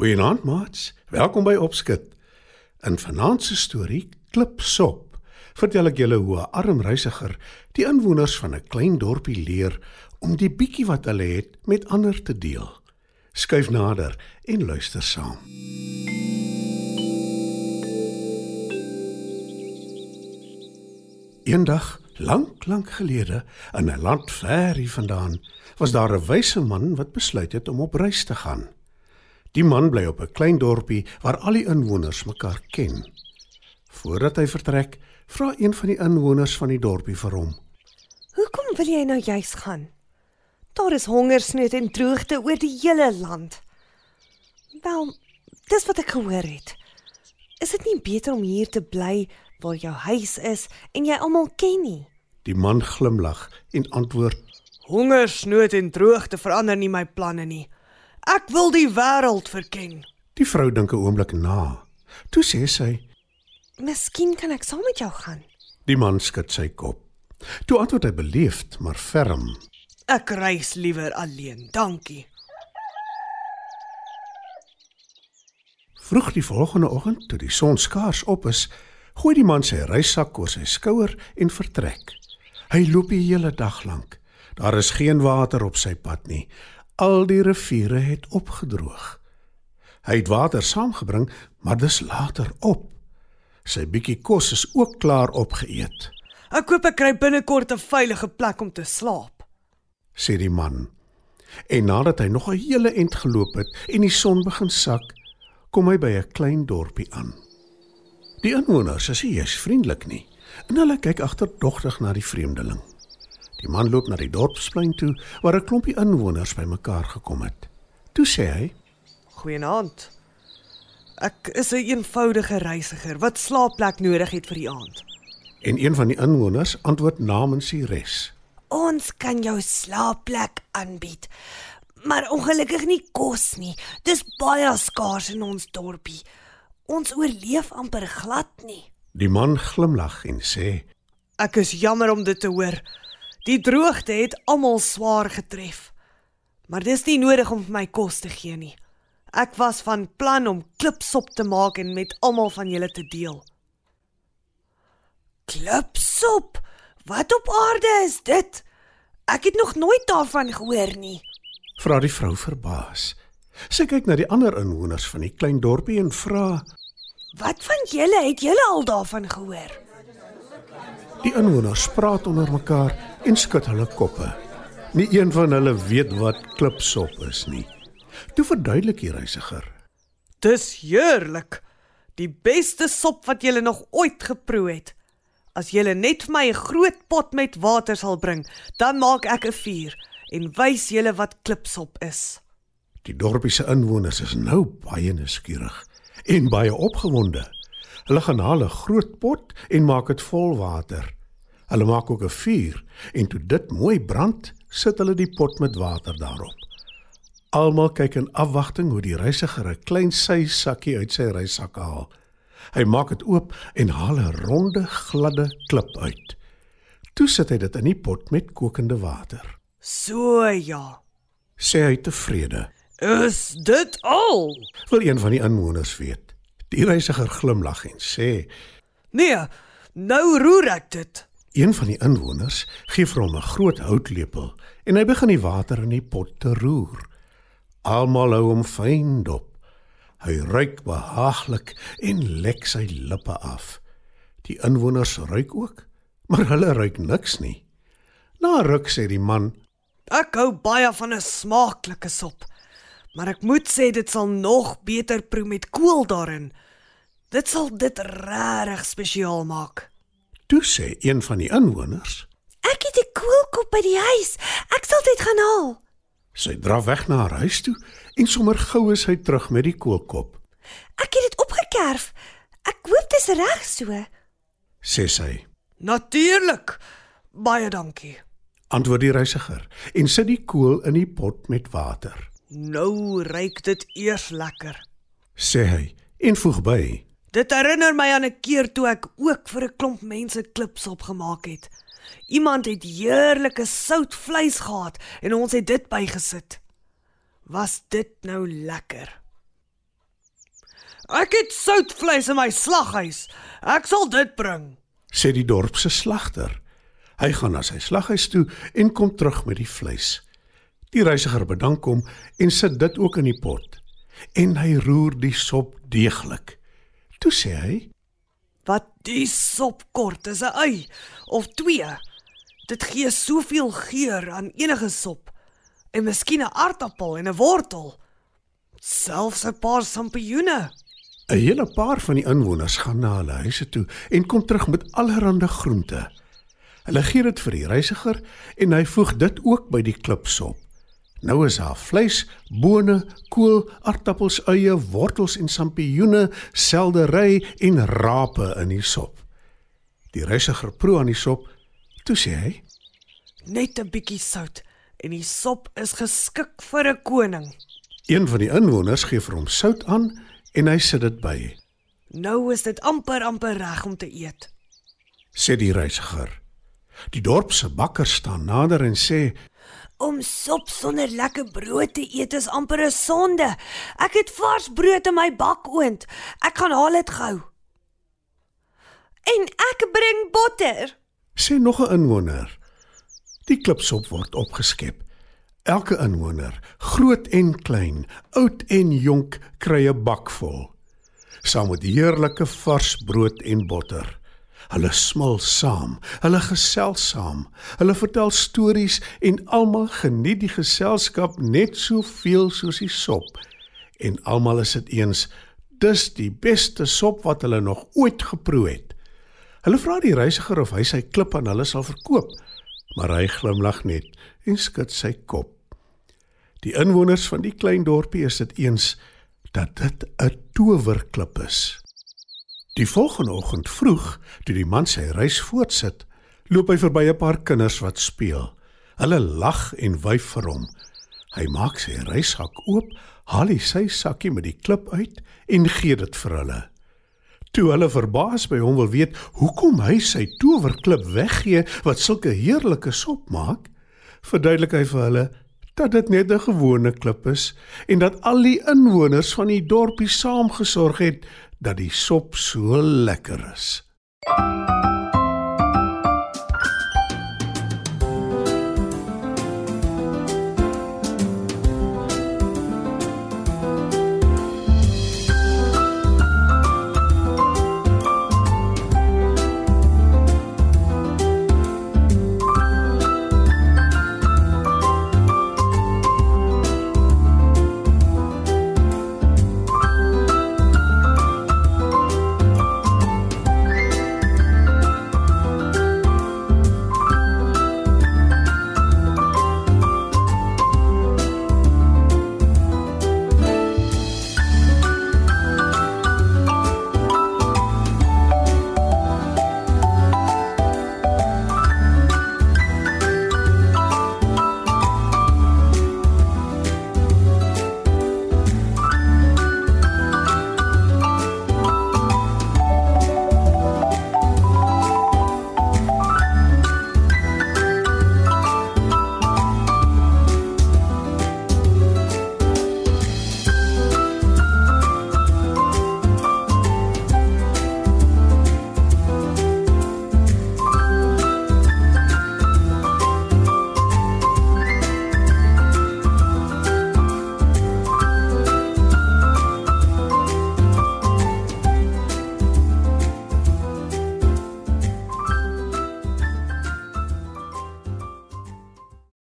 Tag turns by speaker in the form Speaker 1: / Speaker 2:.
Speaker 1: Goeienaand, maats. Welkom by Opskud. In vanaand se storie Klipsop vertel ek julle hoe 'n arm reisiger die inwoners van 'n klein dorpie leer om die bietjie wat hulle het met ander te deel. Skuif nader en luister saam. Eendag, lank, lank gelede, in 'n land ver hier vandaan, was daar 'n wyse man wat besluit het om op reis te gaan. Die man bly op 'n klein dorpie waar al die inwoners mekaar ken. Voordat hy vertrek, vra een van die inwoners van die dorpie vir hom:
Speaker 2: Hoekom wil jy nou juis gaan? Daar is hongersnood en droogte oor die hele land. Wel, dis wat ek gehoor het. Is dit nie beter om hier te bly waar jou huis is en jy almal ken nie?
Speaker 1: Die man glimlag en antwoord:
Speaker 3: Hongersnood en droogte verander nie my planne nie. Ek wil die wêreld verken.
Speaker 1: Die vrou dink 'n oomblik na. Toe sê sy:
Speaker 2: Miskien kan ek saam met jou gaan.
Speaker 1: Die man skud sy kop. Toe antwoord hy beleefd maar ferm:
Speaker 3: Ek reis liewer alleen. Dankie.
Speaker 1: Vroeg die volgende oggend, toe die son skaars op is, gooi die man sy reissak oor sy skouer en vertrek. Hy loop die hele dag lank. Daar is geen water op sy pad nie. Al die riviere het opgedroog. Hy het water saamgebring, maar dis later op. Sy bietjie kos is ook klaar opgeëet,
Speaker 3: Ek koop ek kry binnekort 'n veilige plek om te slaap.
Speaker 1: sê die man. En nadat hy nog 'n hele ent geloop het en die son begin sak, kom hy by 'n klein dorpie aan. Die inwoners is nie eens vriendelik nie, en hulle kyk agterdogtig na die vreemdeling. Die man loop na die dorpsplein toe waar 'n klompie inwoners bymekaar gekom het. Toe sê hy:
Speaker 3: Goeienaand. Ek is 'n een eenvoudige reisiger wat slaapplek nodig het vir die aand.
Speaker 1: En een van die inwoners antwoord namens die res.
Speaker 2: Ons kan jou slaapplek aanbied. Maar ongelukkig nie kos nie. Dis baie skaars in ons dorpie. Ons oorleef amper glad nie.
Speaker 1: Die man glimlag en sê:
Speaker 3: Ek is jammer om dit te hoor. Die droogte het almal swaar getref. Maar dis nie nodig om vir my kos te gee nie. Ek was van plan om klipsop te maak en met almal van julle te deel.
Speaker 2: Klipsop. Wat op aarde is dit? Ek het nog nooit daarvan gehoor nie.
Speaker 1: vra die vrou verbaas. Sy kyk na die ander inwoners van die klein dorpie en vra:
Speaker 2: Wat van julle het julle al daarvan gehoor?
Speaker 1: Die inwoners praat onder mekaar en skud hulle koppe. Nie een van hulle weet wat klipsop is nie. Toe verduidelik die reisiger:
Speaker 3: Dis heerlik. Die beste sop wat julle nog ooit geproe het. As julle net vir my 'n groot pot met water sal bring, dan maak ek 'n vuur en wys julle wat klipsop is.
Speaker 1: Die dorpie se inwoners is nou baie nuuskierig en baie opgewonde. Hulle gaan haal 'n groot pot en maak dit vol water. Hulle maak ook 'n vuur en toe dit mooi brand, sit hulle die pot met water daarop. Almal kyk in afwagting hoe die reisiger 'n klein sysakkie uit sy reissak haal. Hy maak dit oop en haal 'n ronde, gladde klip uit. Toe sit hy dit in die pot met kokende water.
Speaker 3: So ja.
Speaker 1: Sê hy tevrede.
Speaker 3: Is dit al?
Speaker 1: Wil een van die inwoners weet. Die reisiger glimlag en sê:
Speaker 3: Nee, nou roer ek dit.
Speaker 1: Een van die inwoners gee vir hom 'n groot houtlepel en hy begin die water in die pot te roer. Almal hou hom fyn dop. Hy ruik behaaglik en lek sy lippe af. Die inwoners ruik ook, maar hulle ruik niks nie. Na ruk sê die man:
Speaker 3: Ek hou baie van 'n smaaklike sop. Maar ek moet sê dit sal nog beter proe met kool daarin. Dit sal dit regtig spesiaal maak.
Speaker 1: Toe sê een van die inwoners,
Speaker 2: Ek het 'n koelkop by die huis. Ek sal dit gaan haal.
Speaker 1: sy draf weg na haar huis toe en sommer gou is hy terug met die koolkop.
Speaker 2: Ek het dit opgekerf. Ek hoop dit is reg so.
Speaker 1: Sê sy,
Speaker 3: Natuurlik. Baie dankie.
Speaker 1: antwoord die reisiger en sit die kool in die pot met water.
Speaker 3: Nou ruik dit eers lekker.
Speaker 1: Sê hy en voeg by,
Speaker 3: Dit herinner my aan 'n keer toe ek ook vir 'n klomp mense klipsop gemaak het. Iemand het heerlike sout vleis gehad en ons het dit bygesit. Was dit nou lekker? Ek het soutvleis in my slaghuis. Ek sal dit bring.
Speaker 1: sê die dorp se slagter. Hy gaan na sy slaghuis toe en kom terug met die vleis. Die reisiger bedank hom en sit dit ook in die pot. En hy roer die sop deeglik. Toe sê hy:
Speaker 3: Wat die sop kort is 'n ei of twee. Dit gee soveel geur aan enige sop. En miskien 'n aartappel en 'n wortel. Selfs 'n paar sampioene.
Speaker 1: 'n Hele paar van die inwoners gaan na hulle huise toe en kom terug met allerlei groente. Hulle gee dit vir die reisiger en hy voeg dit ook by die klipsop. Nou is daar vleis, bone, kool, aartappels, eie, wortels en sampioene, seldery en rape in die sop. Die reisiger proe aan die sop, toe sê hy:
Speaker 3: Net 'n bietjie sout en die sop is geskik vir 'n koning.
Speaker 1: Een van die inwoners gee vir hom sout aan en hy sit dit by.
Speaker 3: Nou is dit amper amper reg om te eet.
Speaker 1: Sê die reisiger. Die dorp se bakker staan nader en sê:
Speaker 2: Om sop sonder lekker brood te eet is amper 'n sonde. Ek het vars brood in my bakoond. Ek gaan haal dit gou. En ek bring botter.
Speaker 1: sê nog 'n inwoner. Die klipsop word opgeskep. Elke inwoner, groot en klein, oud en jonk, kry 'n bak vol. Saam met heerlike vars brood en botter. Hulle smil saam, hulle gesels saam, hulle vertel stories en almal geniet die geselskap net soveel soos die sop. En almal is dit eens, dis die beste sop wat hulle nog ooit geproe het. Hulle vra die reisiger of hy sy klip aan hulle sal verkoop, maar hy glimlag net en skud sy kop. Die inwoners van die klein dorpie is dit eens dat dit 'n towerklip is. Die volgende oggend vroeg, toe die man sy reis voortsit, loop hy verby 'n paar kinders wat speel. Hulle lag en wyf vir hom. Hy maak sy reissak oop, haal hy sy sakkie met die klip uit en gee dit vir hulle. Toe hulle verbaas by hom wil weet hoekom hy sy towerklip weggee wat sulke heerlike sop maak, verduidelik hy vir hulle dat dit net 'n gewone klip is en dat al die inwoners van die dorpie saamgesorg het dat die sop so lekker is.